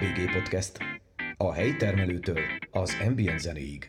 KBG Podcast. A helyi termelőtől az ambient zenéig.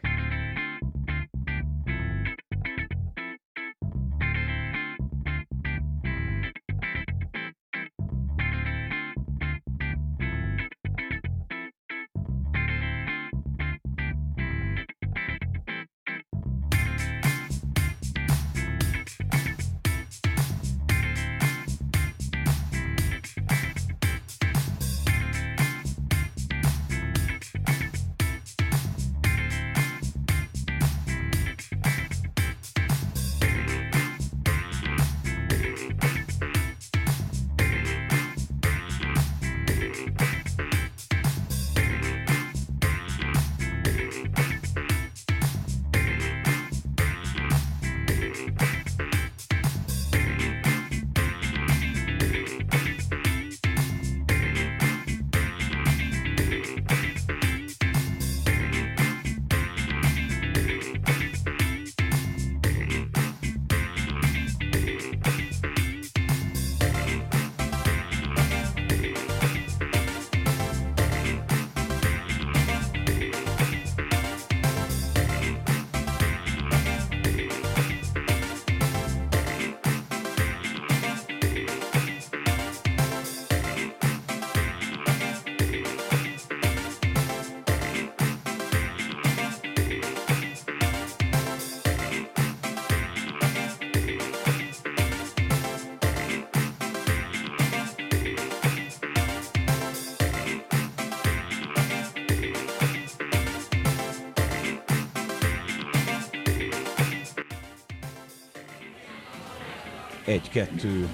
Egy-kettő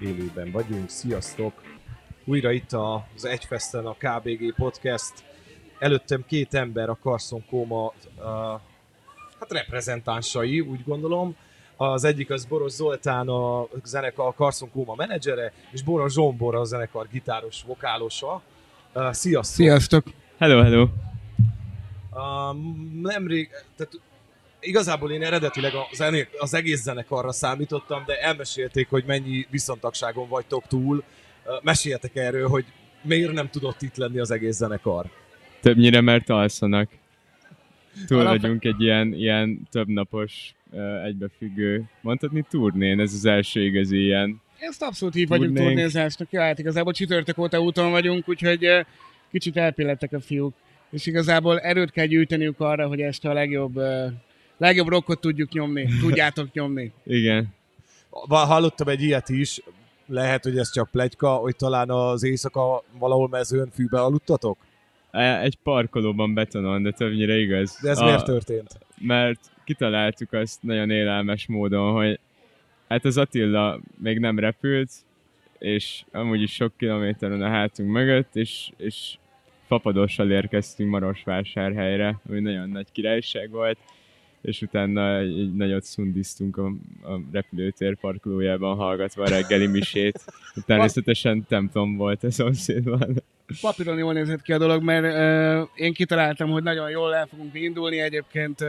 élőben vagyunk, sziasztok! Újra itt az Egyfesten a KBG Podcast. Előttem két ember, a Carson Koma uh, hát reprezentánsai, úgy gondolom. Az egyik az Boros Zoltán, a zenekar a Carson Koma menedzsere, és Boros Zsombor a zenekar gitáros, vokálosa. Uh, sziasztok! Sziasztok! Hello, hello! Uh, nemrég, tehát igazából én eredetileg a zené, az egész zenekarra számítottam, de elmesélték, hogy mennyi viszontagságon vagytok túl. Meséljetek erről, hogy miért nem tudott itt lenni az egész zenekar. Többnyire, mert alszanak. Túl Alap- vagyunk egy ilyen, ilyen többnapos egybefüggő, mondhatni turnén, ez az első igazi ilyen. Ezt abszolút így vagyunk turnézásnak. Ja, hát igazából csütörtök óta úton vagyunk, úgyhogy kicsit elpillettek a fiúk. És igazából erőt kell gyűjteniük arra, hogy este a legjobb, legjobb rockot tudjuk nyomni. Tudjátok nyomni. Igen. Hallottam egy ilyet is, lehet, hogy ez csak plegyka, hogy talán az éjszaka valahol mezőn fűbe aludtatok? E- Egy parkolóban betonon, de többnyire igaz. De ez A- miért történt? mert kitaláltuk azt nagyon élelmes módon, hogy hát az Attila még nem repült, és amúgy is sok kilométeren a hátunk mögött, és, és fapadossal érkeztünk Marosvásárhelyre, ami nagyon nagy királyság volt, és utána egy, nagyot szundiztunk a, a repülőtér parkolójában hallgatva a reggeli misét. Természetesen templom volt a szomszédban. Papíron jól nézett ki a dolog, mert uh, én kitaláltam, hogy nagyon jól el fogunk indulni egyébként uh,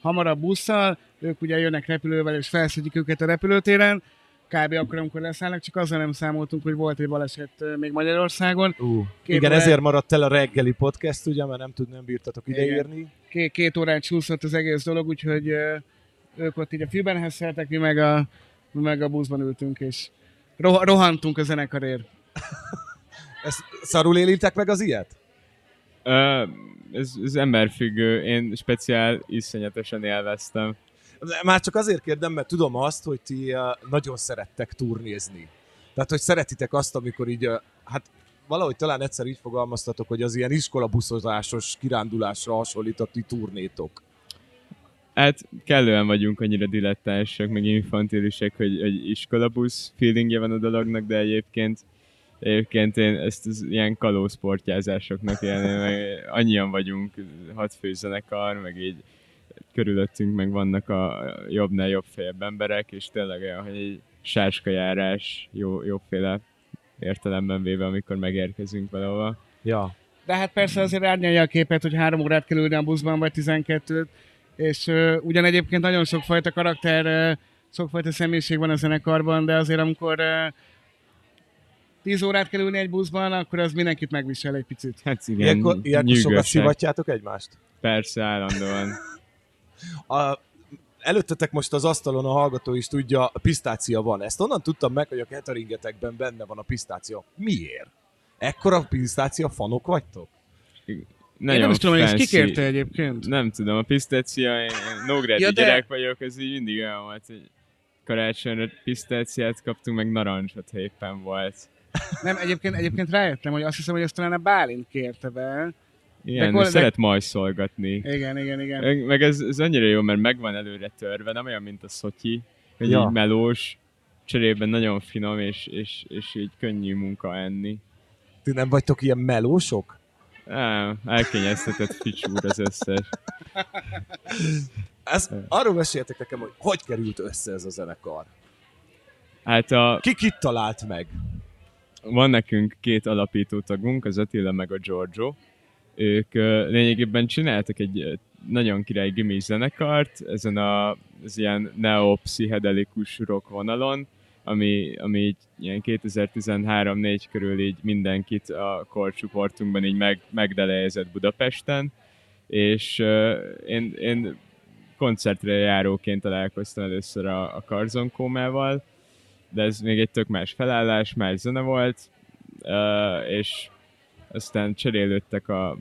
hamarabb busszal, ők ugye jönnek repülővel, és felszedjük őket a repülőtéren, kb. akkor, amikor leszállnak, csak azzal nem számoltunk, hogy volt egy baleset uh, még Magyarországon. Uh, Két igen, órá- ezért maradt el a reggeli podcast, ugye, mert nem tud, nem bírtatok ideérni. Két, két órát csúszott az egész dolog, úgyhogy uh, ők ott így a fűben hesszeltek, mi meg a, mi meg a buszban ültünk, és roh- rohantunk a zenekarért. Ezt szarul élitek meg az ilyet? Ö, ez, ez emberfüggő, én speciál iszonyatosan élveztem. Már csak azért kérdem, mert tudom azt, hogy ti uh, nagyon szerettek turnézni. Tehát, hogy szeretitek azt, amikor így, uh, hát valahogy talán egyszer így fogalmaztatok, hogy az ilyen iskolabuszozásos kirándulásra hasonlít a ti turnétok. Hát kellően vagyunk annyira dilettánsak, meg infantilisek, hogy, hogy iskolabusz feelingje van a dolognak, de egyébként Egyébként én ezt az ilyen kalózportjázásoknak élném, meg annyian vagyunk, hat főzenekar, meg így körülöttünk meg vannak a jobbnál jobb fejebb emberek, és tényleg olyan, hogy egy sáskajárás jó, jóféle értelemben véve, amikor megérkezünk valahova. Ja. De hát persze azért árnyalja a képet, hogy három órát kell ülni a buszban, vagy 12 és uh, ugyan egyébként nagyon sokfajta karakter, uh, sokfajta személyiség van a zenekarban, de azért amikor uh, 10 órát kell ülni egy buszban, akkor az mindenkit megvisel egy picit. Hát igen, Ilyenkor, ilyenkor sokat szivatjátok egymást? Persze, állandóan. A, előttetek most az asztalon a hallgató is tudja, a pisztácia van. Ezt onnan tudtam meg, hogy a cateringetekben benne van a pisztácia. Miért? Ekkora pisztácia fanok vagytok? Nagyon Én nem is tudom, hogy ezt kikérte egyébként. Nem tudom, a pisztácia, én Nógrádi ja, de- gyerek vagyok, ez így mindig olyan volt, hogy karácsonyra pisztáciát kaptunk, meg narancsot, ha éppen volt. Nem, egyébként, egyébként rájöttem, hogy azt hiszem, hogy ezt talán a Bálint kérte be. Igen, de szeret majszolgatni. Igen, igen, igen. Meg, meg ez, ez annyira jó, mert megvan előre törve, nem olyan, mint a szotyi, hogy Ja. így melós, cserében nagyon finom, és, és, és így könnyű munka enni. Ti nem vagytok ilyen melósok? Á, elkényeztetett ficsúr az összes. Ez, arról meséltek nekem, hogy hogy került össze ez a zenekar. Hát a, Ki kit talált meg? van nekünk két alapító tagunk, az Attila meg a Giorgio. Ők lényegében csináltak egy nagyon király gimis zenekart, ezen a, az ilyen neo-pszichedelikus rock vonalon, ami, ami így ilyen 2013-4 körül így mindenkit a korcsoportunkban így meg, megdelejezett Budapesten, és uh, én, én koncertre járóként találkoztam először a, a Karzon Kómával, de ez még egy tök más felállás, más zene volt, uh, és aztán cserélődtek a,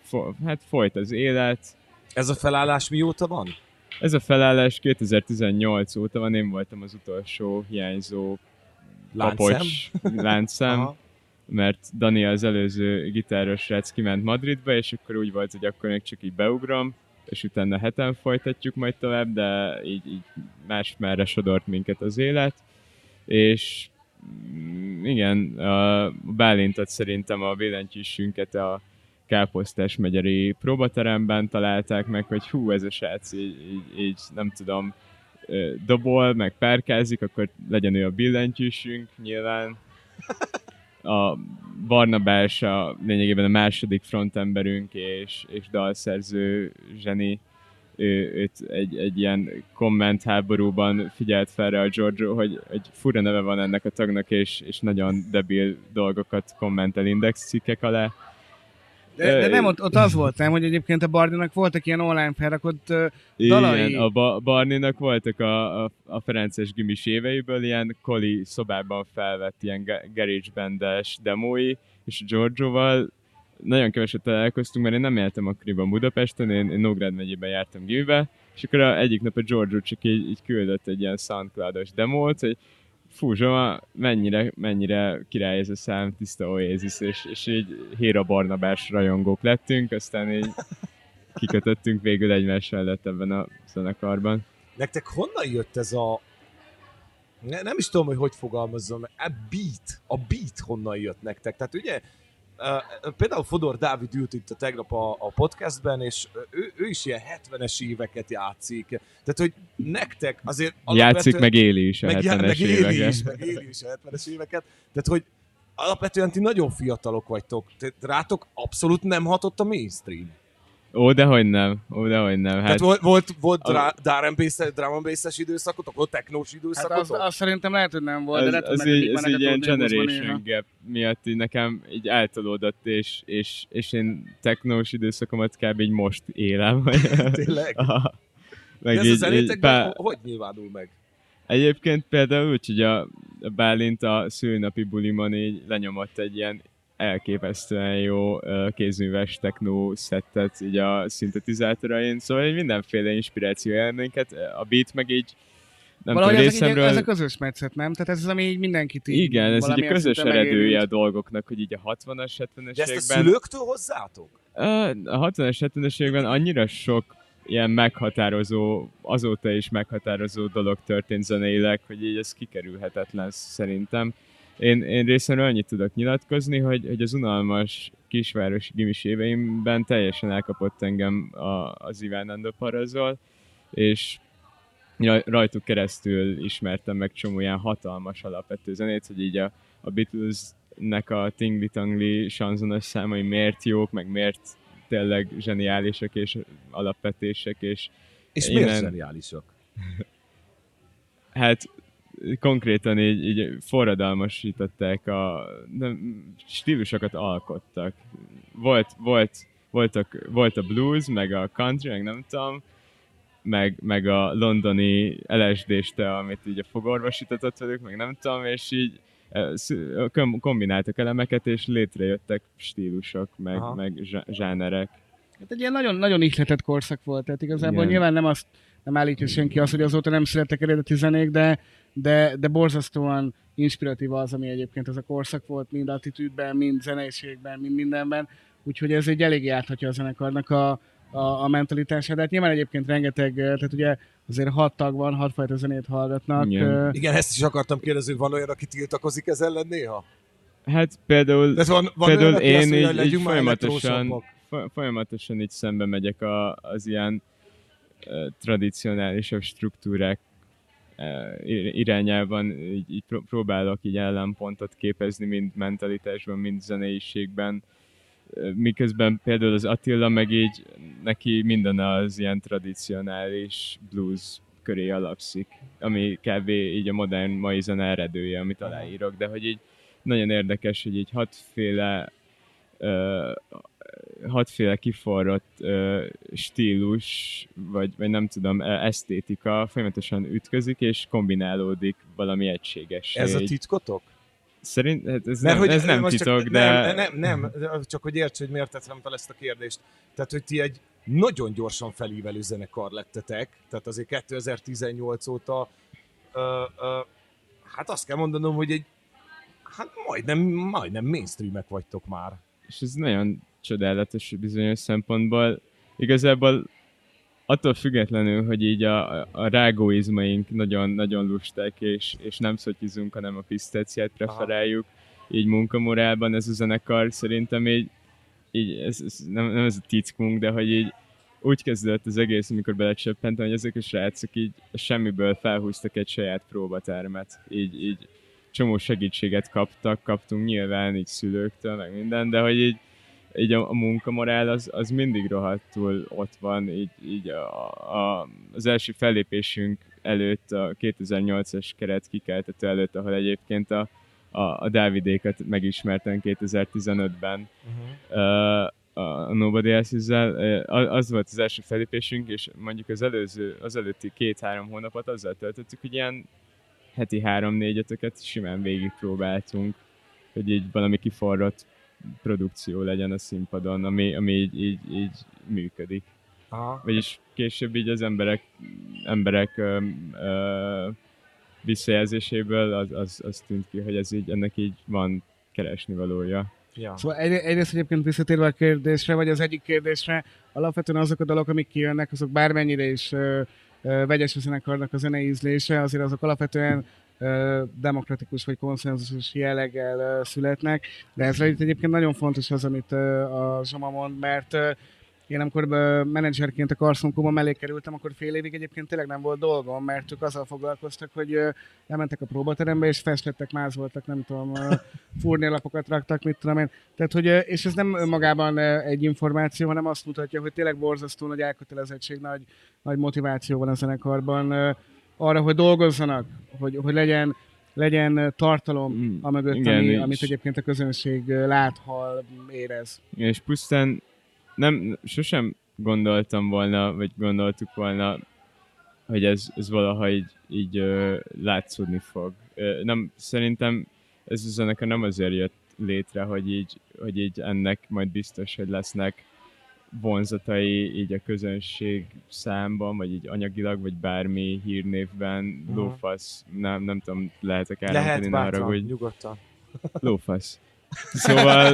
fo, hát folyt az élet. Ez a felállás mióta van? Ez a felállás 2018 óta van, én voltam az utolsó hiányzó Láncszem? papocs láncszem, mert Dani az előző gitáros srác kiment Madridba, és akkor úgy volt, hogy akkor még csak így beugrom, és utána heten folytatjuk majd tovább, de így, így más merre sodort minket az élet. És igen, a Bálintot szerintem a billentyűsünket a Káposztás megyeri próbateremben találták meg, hogy hú, ez a srác így, így, így nem tudom, dobol, meg párkázik, akkor legyen ő a billentyűsünk nyilván. A Barnabás a lényegében a második frontemberünk és, és dalszerző zseni. Ő, őt egy, egy ilyen komment háborúban figyelt fel rá a Giorgio, hogy, hogy fura neve van ennek a tagnak, és, és nagyon debil dolgokat kommentel index cikkek alá. De, de nem, ott, ott az volt, nem, hogy egyébként a Bardinak voltak ilyen online felrakott ö, dalai. Igen, a ba- Barninak voltak a, a, a Ferences gimis éveiből ilyen koli szobában felvett ilyen ga- garage bandes demói, és Giorgioval nagyon keveset találkoztunk, mert én nem éltem akkoriban Budapesten, én, én Nógrád megyében jártam gimibe, és akkor a, egyik nap a Giorgio csak így, így küldött egy ilyen Soundcloud-os demót, hogy fú, Zsoma, mennyire, mennyire király ez a szám, tiszta Oasis, és, és így Héra Barnabás rajongók lettünk, aztán így kikötöttünk végül egymás mellett ebben a zenekarban. Nektek honnan jött ez a... Ne, nem is tudom, hogy hogy fogalmazzam, meg. a beat, a beat honnan jött nektek. Tehát ugye, például Fodor Dávid ült itt a tegnap a, a podcastben, és ő, ő is ilyen 70-es éveket játszik. Tehát, hogy nektek azért... Játszik, meg éli is a meg, já- 70-es meg éli éveket. is, meg éli is a 70-es éveket. Tehát, hogy alapvetően ti nagyon fiatalok vagytok. Tehát rátok abszolút nem hatott a mainstream. Ó, dehogy nem, ó, dehogy nem. Hát, Hát, Tehát volt, volt, volt a- drá- drum bass-es időszakotok, volt technós Hát időszakotok? az, az, szerintem lehet, hogy nem volt, de az, lehet, az, így, neked ez így ilyen generation gap miatt így nekem így eltolódott, és, és, és én technós időszakomat kb. így most élem. Tényleg? Aha. De Meg ez a így, így, zenétekben pár, hogy nyilvánul meg? Egyébként például úgy, hogy a, a Bálint a szülnapi bulimon így lenyomott egy ilyen elképesztően jó kézműves techno szettet így a szintetizátorain, szóval így mindenféle inspiráció élményeket, a beat meg így nem Valahogy tudom, ezek, így, részemről... ez a közös metszet, nem? Tehát ez az, ami így mindenkit így Igen, ez így valamilyen közös eredője a dolgoknak, hogy így a 60-as, 70-es De ezt a szülőktől hozzátok? A 60-as, 70-es években annyira sok ilyen meghatározó, azóta is meghatározó dolog történt zeneileg, hogy így ez kikerülhetetlen szerintem. Én, én részemről annyit tudok nyilatkozni, hogy, hogy az unalmas kisvárosi gimis éveimben teljesen elkapott engem a, az Iván Parazol, és raj- rajtuk keresztül ismertem meg csomó ilyen hatalmas alapvető zenét, hogy így a, a Beatles-nek a Tingli Tangli sanzonos számai miért jók, meg miért tényleg zseniálisak és alapvetések, és És Innen- miért zseniálisak? hát konkrétan így, így forradalmasították a nem, stílusokat alkottak. Volt, volt, voltak, volt a blues, meg a country, meg nem tudom, meg, meg a londoni lsd amit így a fogorvosítatott velük, meg nem tudom, és így eh, kombináltak elemeket, és létrejöttek stílusok, meg, meg zsánerek. Hát egy ilyen nagyon, nagyon ihletett korszak volt, tehát igazából Igen. nyilván nem azt nem állítja senki azt, hogy azóta nem születtek eredeti zenék, de, de, de borzasztóan inspiratív az, ami egyébként ez a korszak volt, mind attitűdben, mind zeneiségben, mind mindenben. Úgyhogy ez egy elég járhatja a zenekarnak a, a, a mentalitását. De hát nyilván egyébként rengeteg, tehát ugye azért hat tag van, hat fajta zenét hallgatnak. Igen. Igen, ezt is akartam kérdezni, hogy van olyan, aki tiltakozik ez ellen néha? Hát például, van, van például olyan, én így, így folyamatosan, folyamatosan így szembe megyek a, az ilyen tradicionálisabb struktúrák irányában így, így próbálok így ellenpontot képezni, mind mentalitásban, mind zeneiségben. Miközben például az Attila meg így neki minden az ilyen tradicionális blues köré alapszik, ami kb. így a modern mai zene eredője, amit aláírok, de hogy így nagyon érdekes, hogy így hatféle hatféle kiforrott uh, stílus, vagy, vagy nem tudom, esztétika folyamatosan ütközik, és kombinálódik valami egységes. Ez a titkotok? Szerint, hát ez, Mert nem, hogy ez nem titok, csak, de... Nem, nem, nem, csak hogy érts, hogy miért tettem fel ezt a kérdést. Tehát, hogy ti egy nagyon gyorsan felívelő zenekar lettetek, tehát azért 2018 óta ö, ö, hát azt kell mondanom, hogy egy hát majdnem, majdnem mainstreamek vagytok már. És ez nagyon csodálatos bizonyos szempontból. Igazából attól függetlenül, hogy így a, a rágóizmaink nagyon, nagyon lusták, és, és nem szotyizunk, hanem a pisztáciát preferáljuk, Aha. így munkamorálban ez a zenekar szerintem így, így ez, ez nem, nem ez a titkunk, de hogy így úgy kezdődött az egész, amikor belecsöppentem, hogy ezek a srácok így semmiből felhúztak egy saját próbatermet. Így, így csomó segítséget kaptak, kaptunk nyilván így szülőktől, meg minden, de hogy így így a, a munkamorál az, az mindig rohadtul ott van, így, így a, a, az első fellépésünk előtt, a 2008-as keret kikeltető előtt, ahol egyébként a, a, a Dávidékat megismertem 2015-ben uh-huh. uh, a Nobody else az volt az első fellépésünk, és mondjuk az előző, az előtti két-három hónapot azzal töltöttük, hogy ilyen heti három-négy ötöket simán végigpróbáltunk, hogy így valami kiforrott produkció legyen a színpadon, ami, ami így, így, így működik. Aha. Vagyis később így az emberek, emberek ö, ö, visszajelzéséből az, az, az tűnt ki, hogy ez így, ennek így van keresni valója. Ja. Szóval egy, egyrészt egyébként visszatérve a kérdésre, vagy az egyik kérdésre, alapvetően azok a dalok, amik kijönnek, azok bármennyire is ö, ö, vegyes zenekarnak a zenei ízlése, azért azok alapvetően demokratikus vagy konszenzusos jelleggel születnek, de ez itt egyébként nagyon fontos az, amit a Zsoma mond, mert én amikor menedzserként a Karszonkóban mellé kerültem, akkor fél évig egyébként tényleg nem volt dolgom, mert ők azzal foglalkoztak, hogy elmentek a próbaterembe, és festettek, mázoltak, nem tudom, furnialapokat raktak, mit tudom én. Tehát, hogy, és ez nem magában egy információ, hanem azt mutatja, hogy tényleg borzasztó nagy elkötelezettség, nagy, nagy motiváció van a zenekarban arra, hogy dolgozzanak, hogy, hogy legyen, legyen tartalom mm, a mögött, igen, ami, amit egyébként a közönség lát, hall, érez. És pusztán nem, sosem gondoltam volna, vagy gondoltuk volna, hogy ez, ez valaha így, így uh, látszódni fog. Uh, nem, szerintem ez a zenekar nem azért jött létre, hogy így, hogy így ennek majd biztos, hogy lesznek vonzatai így a közönség számban, vagy így anyagilag, vagy bármi hírnévben, uh-huh. lófasz, nem, nem tudom, lehetek elmondani Lehet, arra, hogy... nyugodtan. Lófasz. Szóval...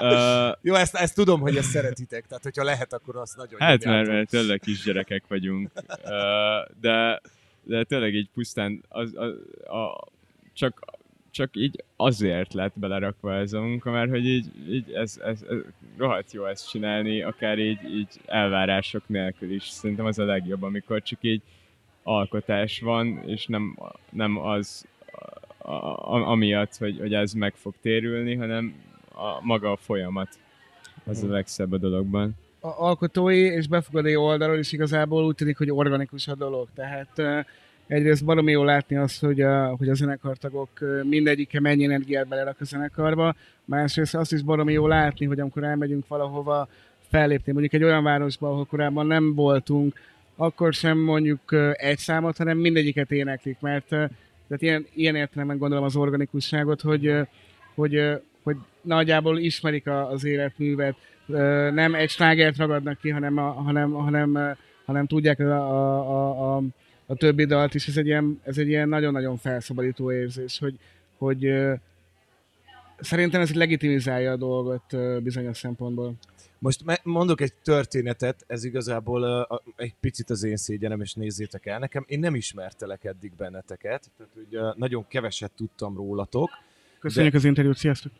uh, Jó, ezt, ezt tudom, hogy ezt szeretitek, tehát hogyha lehet, akkor azt nagyon Hát mert, mert tényleg kisgyerekek vagyunk, uh, de, de tényleg így pusztán az, a, a, csak csak így azért lett belerakva ez a munka, mert hogy így, így ez, ez, ez rohadt jó ezt csinálni, akár így, így elvárások nélkül is. Szerintem az a legjobb, amikor csak így alkotás van, és nem, nem az a, a, amiatt, hogy, hogy ez meg fog térülni, hanem a, maga a folyamat. Az a mhm. legszebb a dologban. A alkotói és befogadói oldalról is igazából úgy tűnik, hogy organikus a dolog. Tehát egyrészt baromi jó látni azt, hogy a, hogy a zenekartagok mindegyike mennyi energiát belerak a zenekarba, másrészt azt is baromi jó látni, hogy amikor elmegyünk valahova fellépni, mondjuk egy olyan városba, ahol korábban nem voltunk, akkor sem mondjuk egy számot, hanem mindegyiket éneklik, mert tehát ilyen, ilyen értelemben gondolom az organikusságot, hogy, hogy, hogy nagyjából ismerik az életművet, nem egy slágert ragadnak ki, hanem, a, hanem, hanem, hanem tudják a, a, a, a többi dalt is. Ez egy ilyen, ez egy ilyen nagyon-nagyon felszabadító érzés, hogy, hogy szerintem ez legitimizálja a dolgot bizonyos szempontból. Most mondok egy történetet, ez igazából egy picit az én szégyenem, és nézzétek el nekem. Én nem ismertelek eddig benneteket, tehát uh, nagyon keveset tudtam rólatok. Köszönjük de... az interjút, sziasztok!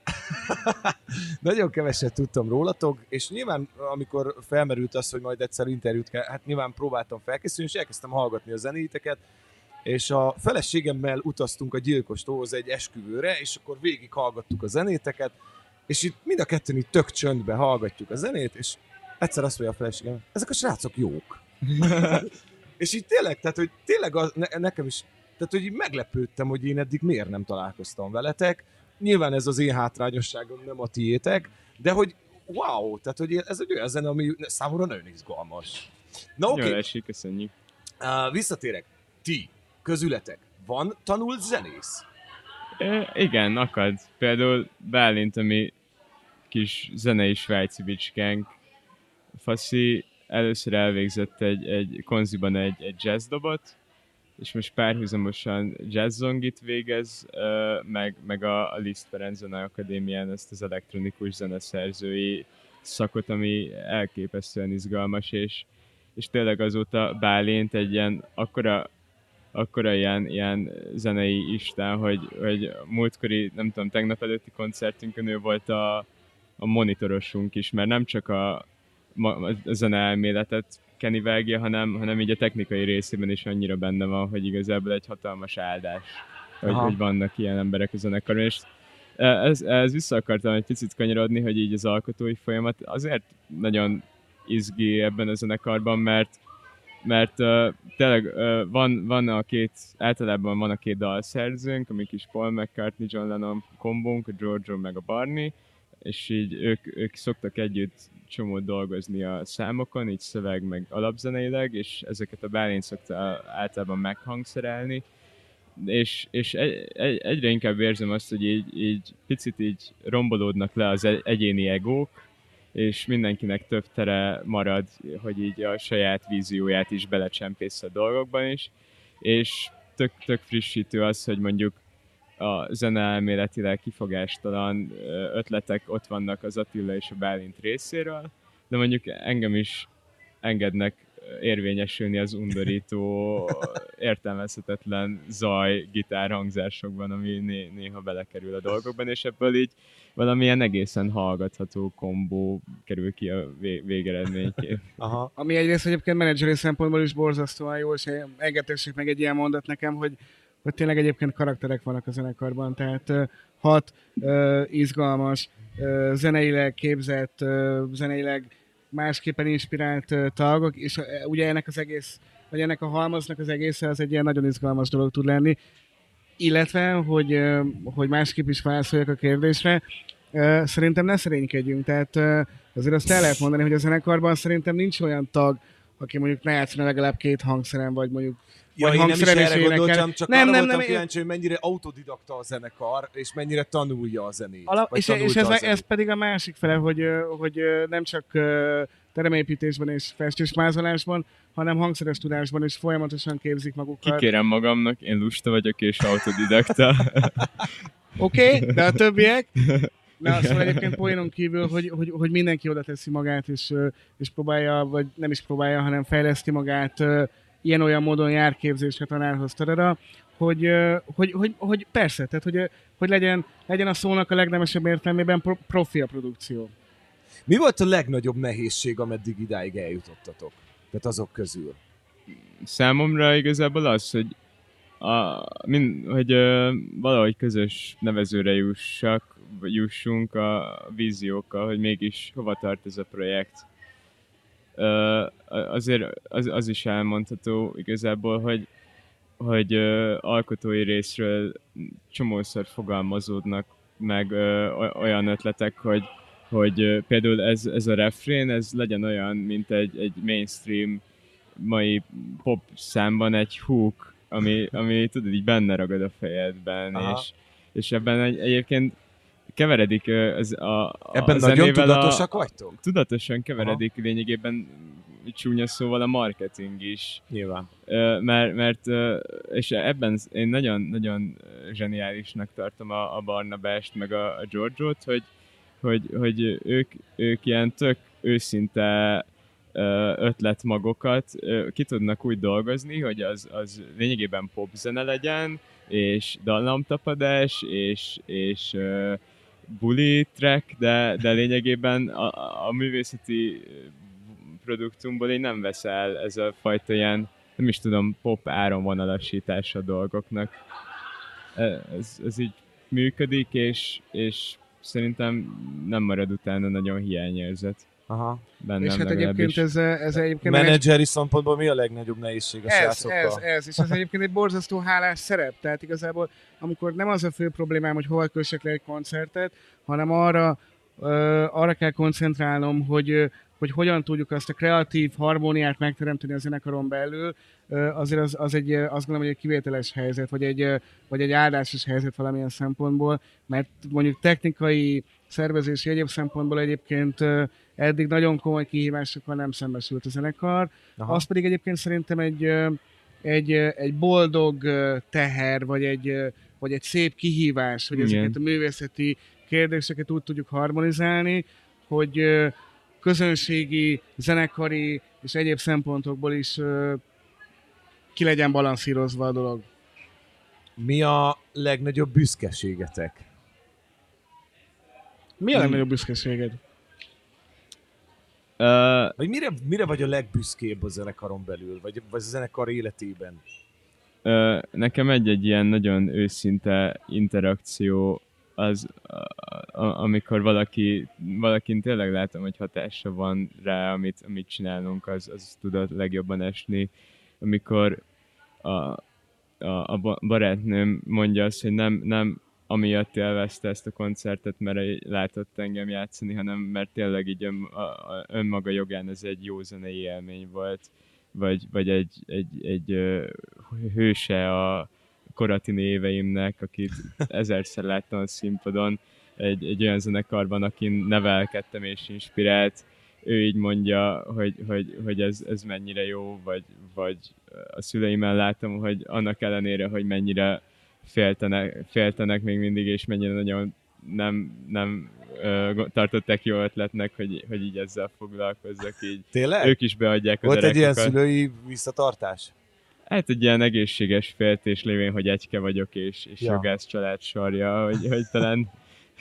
nagyon keveset tudtam rólatok, és nyilván amikor felmerült az, hogy majd egyszer interjút kell, hát nyilván próbáltam felkészülni, és elkezdtem hallgatni a zenéteket, és a feleségemmel utaztunk a gyilkos tóhoz egy esküvőre, és akkor végig hallgattuk a zenéteket, és itt mind a ketten itt tök csöndbe hallgatjuk a zenét, és egyszer azt mondja a feleségem, ezek a srácok jók. és így tényleg, tehát hogy tényleg az, ne, nekem is, tehát hogy így meglepődtem, hogy én eddig miért nem találkoztam veletek. Nyilván ez az én hátrányosságom, nem a tiétek, de hogy wow, tehát hogy ez egy olyan zene, ami számomra nagyon izgalmas. Na oké. Okay. Esik, köszönjük. Uh, visszatérek. Ti, közületek, van tanult zenész? E, igen, akad. Például Bálint, ami kis zenei svájci bicskánk. Faszi először elvégzett egy, egy konziban egy, egy jazzdobot, és most párhuzamosan jazzzongit végez, meg, meg a, a Liszt Ferenc Zene Akadémián ezt az elektronikus zeneszerzői szakot, ami elképesztően izgalmas, és, és tényleg azóta Bálint egy ilyen akkora, akkora ilyen, ilyen zenei isten, hogy, hogy múltkori, nem tudom, tegnap előtti koncertünkön ő volt a, a monitorosunk is, mert nem csak a, a zene elméletet Kenny vágja, hanem, hanem így a technikai részében is annyira benne van, hogy igazából egy hatalmas áldás, hogy, hogy vannak ilyen emberek a zenekaron, és ez, ez vissza akartam egy picit kanyarodni, hogy így az alkotói folyamat azért nagyon izgi ebben a zenekarban, mert mert uh, tényleg uh, van, van a két, általában van a két dalszerzőnk, amik is Paul McCartney, John Lennon kombónk, a Giorgio meg a Barney, és így ők, ők szoktak együtt csomót dolgozni a számokon, így szöveg meg alapzeneileg, és ezeket a Bálint szokta általában meghangszerelni, és, és egy, egy, egyre inkább érzem azt, hogy így, így picit így rombolódnak le az egyéni egók, és mindenkinek több tere marad, hogy így a saját vízióját is belecsempész a dolgokban is, és tök, tök frissítő az, hogy mondjuk a zene elméletileg kifogástalan ötletek ott vannak az Attila és a Bálint részéről, de mondjuk engem is engednek érvényesülni az undorító, értelmezhetetlen zaj gitárhangzásokban, ami né- néha belekerül a dolgokban, és ebből így valamilyen egészen hallgatható kombó kerül ki a vé- végeredményként. Aha. Ami egyrészt egyébként menedzseri szempontból is borzasztóan jó, és engedtessék meg egy ilyen mondat nekem, hogy hogy tényleg egyébként karakterek vannak a zenekarban, tehát hat izgalmas, zeneileg képzett, zeneileg másképpen inspirált tagok, és ugye ennek az egész, vagy ennek a halmaznak az egésze az egy ilyen nagyon izgalmas dolog tud lenni, illetve, hogy, hogy másképp is válaszoljak a kérdésre, szerintem ne szerénykedjünk, tehát azért azt el lehet mondani, hogy a zenekarban szerintem nincs olyan tag, aki mondjuk ne játszana legalább két hangszeren, vagy mondjuk Ja, én nem is erre gondoltam, csak nem, arra nem, voltam nem, kíváncsi, hogy mennyire autodidakta a zenekar, és mennyire tanulja a zenét. Ala, és és ez, ez pedig a másik fele, hogy, hogy nem csak teremépítésben és festésmázolásban, hanem hangszeres tudásban is folyamatosan képzik magukat. Kikérem magamnak, én lusta vagyok és autodidakta. Oké, okay, de a többiek? Na, szóval egyébként poénon kívül, hogy, hogy, hogy mindenki oda teszi magát, és, és próbálja, vagy nem is próbálja, hanem fejleszti magát ilyen-olyan módon jár képzésre tanárhoz, tadada, hogy, hogy, hogy, hogy persze, tehát hogy, hogy legyen, legyen a szónak a legnemesebb értelmében pro, profi a produkció. Mi volt a legnagyobb nehézség, ameddig idáig eljutottatok? Tehát azok közül. Számomra igazából az, hogy, a, min, hogy valahogy közös nevezőre jussak, jussunk a víziókkal, hogy mégis hova tart ez a projekt azért az, az is elmondható igazából, hogy hogy alkotói részről csomószor fogalmazódnak meg olyan ötletek, hogy, hogy például ez, ez a refrén, ez legyen olyan, mint egy, egy mainstream mai pop számban egy hook, ami, ami tudod, így benne ragad a fejedben, és, és ebben egy, egyébként keveredik az a, a Ebben a nagyon tudatosak a, vagytok? Tudatosan keveredik Aha. lényegében csúnya szóval a marketing is. Nyilván. Mert, mert és ebben én nagyon-nagyon zseniálisnak tartom a, a Barnabást, meg a, a Giorgio-t, hogy, hogy, hogy ők, ők ilyen tök őszinte ötletmagokat ki tudnak úgy dolgozni, hogy az, az lényegében popzene legyen, és dallamtapadás, és, és uh, bully track, de, de lényegében a, a művészeti produktumból én nem veszel ez a fajta ilyen, nem is tudom, pop áramvonalasítása dolgoknak. Ez, ez így működik, és, és szerintem nem marad utána nagyon hiányérzet. Aha. Bennem és hát egyébként ez, ez egyébként... Menedzseri szempontból mi a legnagyobb nehézség a ez, ez, ez, és ez egyébként egy borzasztó hálás szerep, tehát igazából amikor nem az a fő problémám, hogy hol kössek le egy koncertet, hanem arra, arra kell koncentrálnom, hogy, hogy hogyan tudjuk azt a kreatív harmóniát megteremteni a zenekaron belül, azért az, az egy, azt gondolom, hogy egy kivételes helyzet, vagy egy, vagy egy áldásos helyzet valamilyen szempontból, mert mondjuk technikai, szervezési egyéb szempontból egyébként eddig nagyon komoly kihívásokkal nem szembesült a zenekar. Aha. Az pedig egyébként szerintem egy, egy, egy boldog teher, vagy egy, vagy egy szép kihívás, hogy ezeket a művészeti kérdéseket úgy tudjuk harmonizálni, hogy közönségi, zenekari és egyéb szempontokból is ki legyen balanszírozva a dolog. Mi a legnagyobb büszkeségetek? Mi a legnagyobb büszkeséged? Uh, vagy mire, mire vagy a legbüszkébb a zenekaron belül, vagy, vagy a zenekar életében? Uh, nekem egy-egy ilyen nagyon őszinte interakció az, a, amikor valaki, valakin tényleg látom, hogy hatása van rá, amit, amit csinálunk, az, az tud a legjobban esni. Amikor a, a, a barátnőm mondja azt, hogy nem, nem amiatt élvezte ezt a koncertet, mert látott engem játszani, hanem mert tényleg így ön, a, a, önmaga jogán ez egy jó zenei élmény volt, vagy, vagy egy, egy, egy, egy hőse a koratini éveimnek, akit ezerszer láttam a színpadon, egy, egy olyan zenekarban, akin nevelkedtem és inspirált, ő így mondja, hogy, hogy, hogy ez, ez mennyire jó, vagy, vagy a szüleimmel látom, hogy annak ellenére, hogy mennyire féltenek, féltenek még mindig, és mennyire nagyon nem, nem ö, tartották jó ötletnek, hogy, hogy így ezzel foglalkozzak. Így Tényleg? Ők is beadják Volt a egy ilyen szülői visszatartás? Hát egy ilyen egészséges féltés lévén, hogy egyke vagyok, és, és ja. jogász család sarja, hogy, hogy talán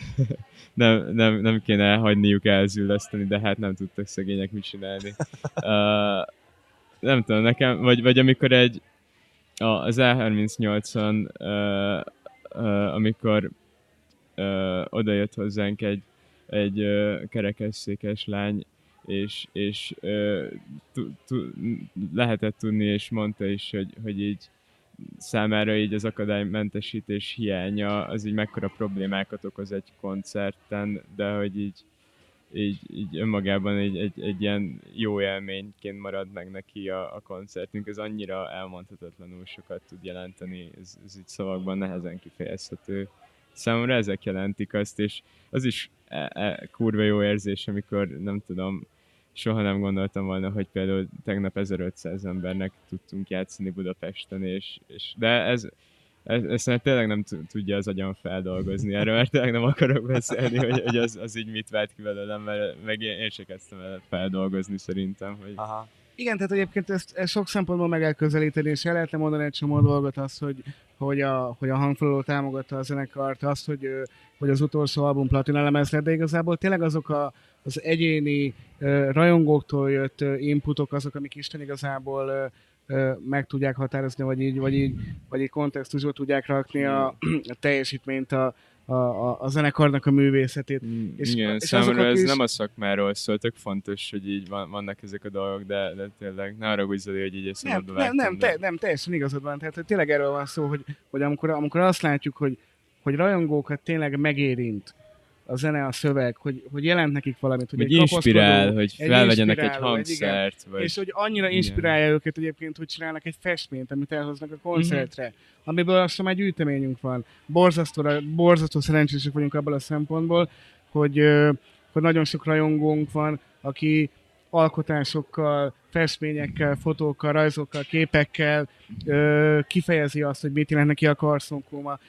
nem, nem, nem kéne hagyniuk elzülleszteni, de hát nem tudtak szegények mit csinálni. Uh, nem tudom, nekem, vagy, vagy amikor egy az E38-on, uh, uh, amikor uh, oda jött hozzánk egy, egy kerekesszékes lány, és, és lehetett tudni, és mondta is, hogy, hogy így számára így az akadálymentesítés hiánya az így mekkora problémákat okoz egy koncerten, de hogy így, így, így önmagában egy, egy, egy ilyen jó élményként marad meg neki a, a koncertünk, ez annyira elmondhatatlanul sokat tud jelenteni, ez, ez így szavakban nehezen kifejezhető. Számomra ezek jelentik azt, és az is e, e, kurva jó érzés, amikor nem tudom, soha nem gondoltam volna, hogy például tegnap 1500 embernek tudtunk játszani Budapesten, és, és de ez, ez, ezt tényleg nem tudja az agyam feldolgozni erről, mert tényleg nem akarok beszélni, hogy, hogy az, az így mit vált ki belőlem, mert meg én, én se kezdtem el feldolgozni szerintem. Hogy... Aha. Igen, tehát egyébként ezt, ezt sok szempontból meg elközelíteni, és el lehetne mondani egy csomó dolgot, az, hogy, hogy a, hogy a hangfoglaló támogatta a zenekart, azt, hogy, hogy az utolsó album platina lemez lett, de igazából tényleg azok a, az egyéni uh, rajongóktól jött uh, inputok azok, amik Isten igazából uh, meg tudják határozni, vagy így, vagy így, vagy így kontextusba tudják rakni a, a teljesítményt a, a, a, a zenekarnak a művészetét. És- És, Igen, és számomra ez is- nem a szakmáról szól, tök fontos, hogy így van, vannak ezek a dolgok, de, de tényleg ne arra Zoli, hogy így Nem, eszembe nem, nem, te, nem, teljesen igazad van. Tehát hogy tényleg erről van szó, hogy, hogy amikor, amikor azt látjuk, hogy, hogy rajongókat tényleg megérint a zene, a szöveg, hogy, hogy jelent nekik valamit, hogy Hogy egy inspirál, hogy egy felvegyenek egy egy igen. hangszert, vagy... És hogy annyira Igen. inspirálja őket egyébként, hogy csinálnak egy festményt, amit elhoznak a koncertre, Mhm. amiből azt már gyűjteményünk van. Borzasztó, borzasztó szerencsések vagyunk abban a szempontból, hogy, hogy nagyon sok rajongónk van, aki alkotásokkal, festményekkel, fotókkal, rajzokkal, képekkel ö, kifejezi azt, hogy mit jelent neki a karszonkóma.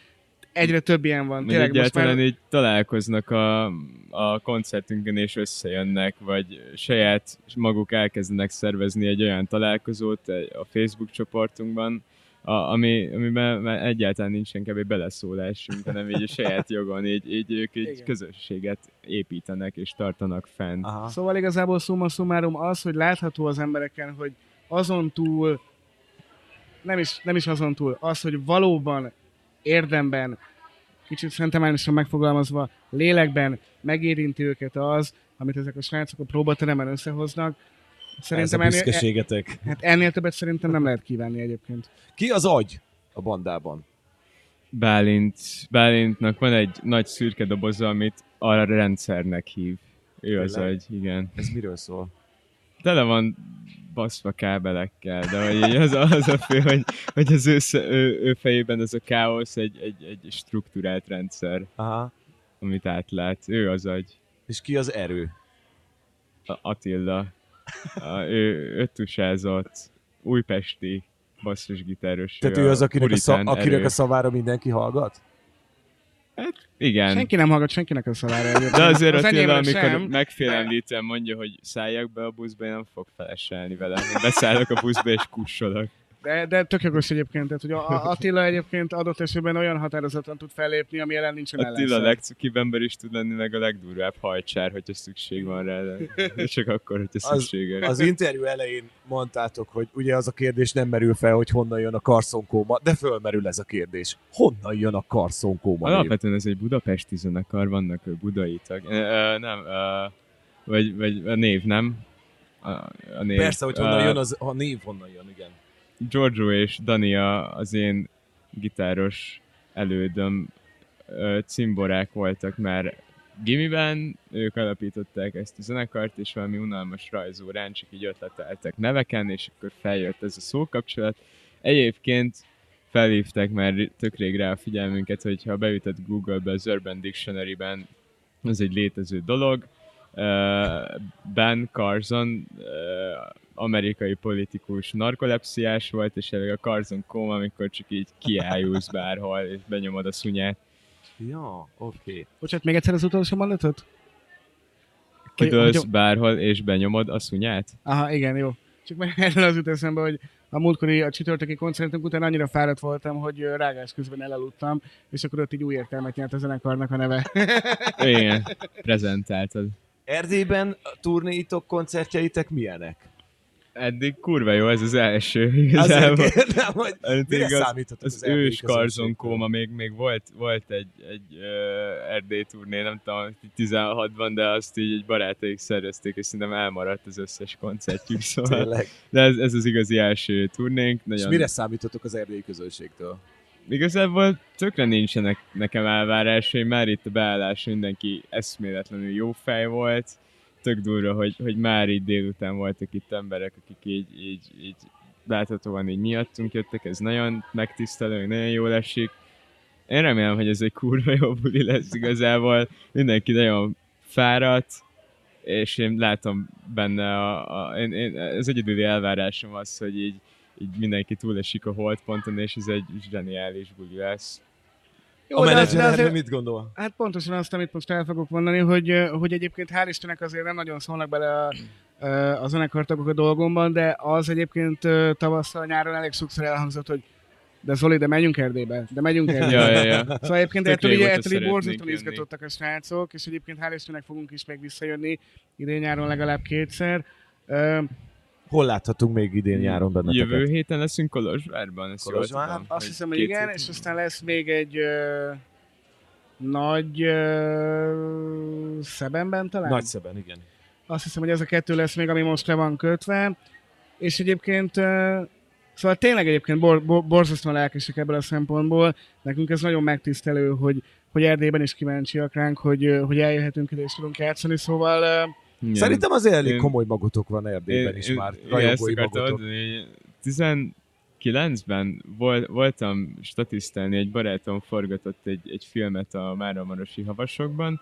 Egyre több ilyen van. Vagy Tényleg most már... így találkoznak a, a koncertünkön és összejönnek, vagy saját maguk elkezdenek szervezni egy olyan találkozót a Facebook csoportunkban, a, ami, amiben már egyáltalán nincsen kevés beleszólásunk, hanem így a saját jogon, így, így ők egy Igen. közösséget építenek és tartanak fenn. Aha. Szóval igazából summa summarum az, hogy látható az embereken, hogy azon túl, nem is, nem is azon túl, az, hogy valóban érdemben, kicsit szentemálisan megfogalmazva, lélekben megérinti őket az, amit ezek a srácok a próbateremben összehoznak. Ez a Szerintem ennél, büszkeségetek. hát ennél többet szerintem nem lehet kívánni egyébként. Ki az agy a bandában? Bálint, Bálintnak van egy nagy szürke doboza, amit arra rendszernek hív. Ő az Tényleg? egy, igen. Ez miről szól? Tele van baszva kábelekkel, de hogy az, az a fő, hogy, hogy az ő, ő, ő fejében ez a káosz egy, egy, egy struktúrált rendszer, Aha. amit átlát. Ő az agy, És ki az erő? a Attila. A, ő öttusázott, újpesti basszusgitáros. Tehát ő az, akinek a, szav, akinek erő. a szavára mindenki hallgat? Igen. Senki nem hallgat senkinek a szavára. De azért Az Attila, amikor sem. megfélemlítően mondja, hogy szálljak be a buszba, én nem fog feleselni vele. Beszállok a buszba és kussolok. De, de tök jogos egyébként, tehát hogy a- a- Attila egyébként adott esetben olyan határozottan tud fellépni, ami ellen nincsen Attila a ellenszer. legcukibb ember is tud lenni, meg a legdurvább hajcsár, hogyha szükség van rá, de csak akkor, hogyha Az- szükséges. Az interjú elején mondtátok, hogy ugye az a kérdés nem merül fel, hogy honnan jön a karszonkóma, de fölmerül ez a kérdés. Honnan jön a karszonkóma? Alapvetően ez egy budapesti zenekar, vannak budai tag. Nem, vagy, vagy a név, nem? A, a név. Persze, hogy honnan jön az, a név honnan jön, igen. Giorgio és Dania az én gitáros elődöm cimborák voltak már gimiben, ők alapították ezt a zenekart, és valami unalmas rajzórán csak így ötleteltek neveken, és akkor feljött ez a szókapcsolat. Egyébként felhívták már tök rég rá a figyelmünket, hogy ha beütött Google-be az Urban Dictionary-ben, az egy létező dolog. Ben Carson, amerikai politikus narkolepsziás volt, és elég a Carson kóma, amikor csak így kiájulsz bárhol, és benyomod a szunyát. Ja, oké. Okay. Bocsánat, még egyszer az utolsó mondatot? Kidőlsz hogy- bárhol, és benyomod a szunyát? Aha, igen, jó. Csak meg erről az jut eszembe, hogy a múltkori, a csütörtöki koncertünk után annyira fáradt voltam, hogy rágás közben elaludtam, és akkor ott így új értelmet nyert a zenekarnak a neve. Igen, prezentáltad. Erdélyben a turnéitok, koncertjeitek milyenek? Eddig kurva jó, ez az első igazából. Azért kérdem, hogy mire az- számíthatok az, az, ős Karzon közönségtől? kóma, még, még volt, volt egy, egy uh, Erdély turné, nem tudom, 16-ban, de azt így egy barátaik szervezték, és szerintem elmaradt az összes koncertjük, szóval. Tényleg. De ez, ez az igazi első turnénk. És Nagyon, mire számíthatok az erdélyi közönségtől? Igazából tökre nincsenek nekem elvárásaim, már itt a beállás mindenki eszméletlenül jó fej volt. Tök durva, hogy, hogy már így délután voltak itt emberek, akik így, így, így láthatóan így miattunk jöttek, ez nagyon megtisztelő, nagyon jól esik. Én remélem, hogy ez egy kurva jó buli lesz igazából. Mindenki nagyon fáradt, és én látom benne a, a én, én, az egyedüli elvárásom az, hogy így, így mindenki túlesik a holdponton, és ez egy zseniális buli lesz. a de az- menedzser azért- mit gondol? Hát pontosan azt, amit most el fogok mondani, hogy, hogy egyébként hál' Istennek azért nem nagyon szólnak bele a, a zenekartagok a dolgomban, de az egyébként tavasszal, nyáron elég sokszor elhangzott, hogy de Zoli, de menjünk Erdélybe, de megyünk Erdélybe. Ja, ja, ja. Szóval egyébként Tök ettől, így, ettől így borzasztóan izgatottak a srácok, és egyébként hál' Istennek fogunk is még visszajönni idén nyáron legalább kétszer. Ö, Hol láthatunk még idén nyáron benneteket? Jövő héten leszünk Kolozsvárban. Ezt Kolozsvár? tudom, azt hiszem, hogy igen, hét és aztán lesz még egy, ö, Nagy uh, Szebenben talán? Nagy szeben, igen. Azt hiszem, hogy ez a kettő lesz még, ami most le van kötve. És egyébként, uh, szóval tényleg egyébként bor, bor, borzasztóan lelkesek ebből a szempontból. Nekünk ez nagyon megtisztelő, hogy, hogy Erdélyben is kíváncsiak ránk, hogy, hogy eljöhetünk ide és tudunk játszani, szóval Igen. Szerintem azért elég Én- komoly magotok van Erdélyben is már, rajongói magotok. 19-ben vol, voltam statisztálni, egy barátom forgatott egy, egy filmet a Máramarosi Havasokban,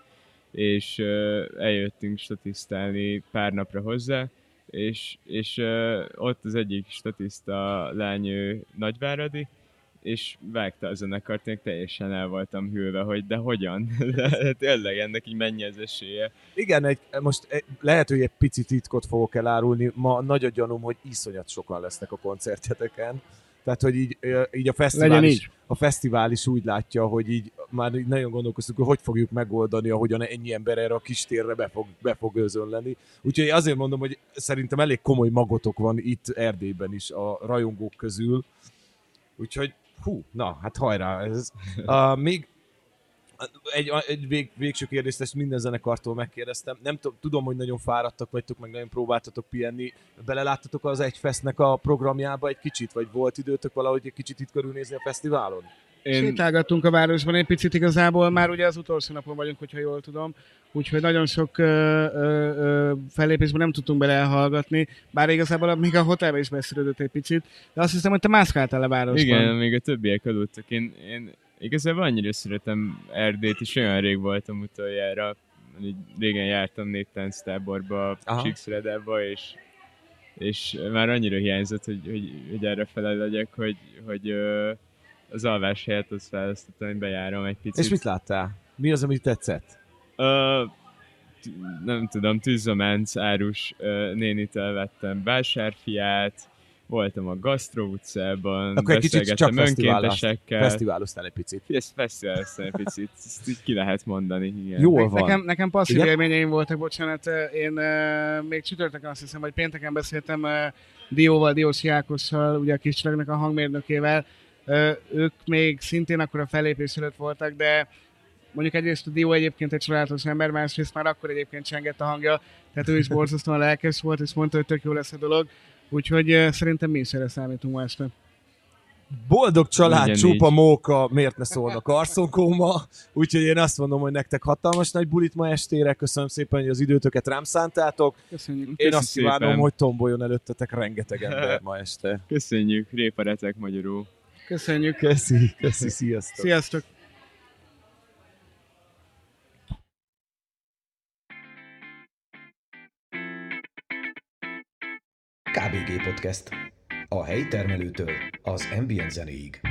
és uh, eljöttünk statisztálni pár napra hozzá, és, és uh, ott az egyik statiszta lány ő Nagyváradi, és vágta a zenekart, én teljesen el voltam hűlve, hogy de hogyan? De tényleg ennek így mennyi az esélye. Igen, egy, most egy, lehet, hogy egy pici titkot fogok elárulni. Ma nagy a gyanúm, hogy iszonyat sokan lesznek a koncertjeteken. Tehát, hogy így, így a fesztivál legyen is, így. a fesztivál is úgy látja, hogy így már így nagyon gondolkoztunk, hogy hogy fogjuk megoldani, ahogyan ennyi ember erre a kis térre be fog, be fog özönleni. Úgyhogy azért mondom, hogy szerintem elég komoly magotok van itt Erdélyben is a rajongók közül. Úgyhogy, hú, na, hát hajrá. Ez, uh, még egy, egy vég, végső kérdést, ezt minden zenekartól megkérdeztem. Nem tudom, hogy nagyon fáradtak vagytok, meg nagyon próbáltatok pihenni. Beleláttatok az Egyfestnek a programjába egy kicsit, vagy volt időtök valahogy egy kicsit itt körülnézni a fesztiválon? Én... Sétálgattunk a városban egy picit igazából, már ugye az utolsó napon vagyunk, hogyha jól tudom, úgyhogy nagyon sok ö, ö, ö, fellépésben nem tudtunk bele elhallgatni, bár igazából még a hotelben is beszélődött egy picit, de azt hiszem, hogy te mászkáltál a városban. Igen, még a többiek aludtak. Én, én igazából annyira szeretem Erdélyt, és olyan rég voltam utoljára. Így régen jártam négy tánctáborba, Aha. Csíkszredába, és, és már annyira hiányzott, hogy, hogy, hogy erre fele legyek, hogy, hogy ö, az alvás helyett azt választottam, hogy bejárom egy picit. És mit láttál? Mi az, amit tetszett? Ö, t- nem tudom, tűzománc árus ö, nénitől vettem vásárfiát, voltam a Gastro utcában, Akkor egy kicsit csak fesztiváloztál. önkéntesekkel. Fesztiváloztál egy picit. Ez fesztiváloztam egy picit, ezt így ki lehet mondani. Igen. Jól Ne- van. Nekem, nekem passzív Igen? élményeim voltak, bocsánat, én uh, még csütörtökön azt hiszem, vagy pénteken beszéltem uh, Dióval, Diósi Ákossal, ugye a kis csillagnak a hangmérnökével. Ők még szintén akkor a fellépés előtt voltak, de mondjuk egyrészt a Dió egyébként egy csodálatos ember, másrészt már akkor egyébként csengett a hangja, tehát ő is borzasztóan lelkes volt, és mondta, hogy tök jó lesz a dolog. Úgyhogy szerintem mi is erre számítunk ma este. Boldog család, Legyen csupa így. móka, miért ne szólnak karszonkóma. Úgyhogy én azt mondom, hogy nektek hatalmas nagy bulit ma estére. Köszönöm szépen, hogy az időtöket rám szántátok. Köszönjük. Én Köszi azt kívánom, szépen. hogy tomboljon előttetek rengeteg ember ma este. Köszönjük, réparetek magyarul. Köszönjük. Köszi, köszi, sziasztok. Sziasztok! KBG Podcast. A helyi termelőtől az ambient zenéig.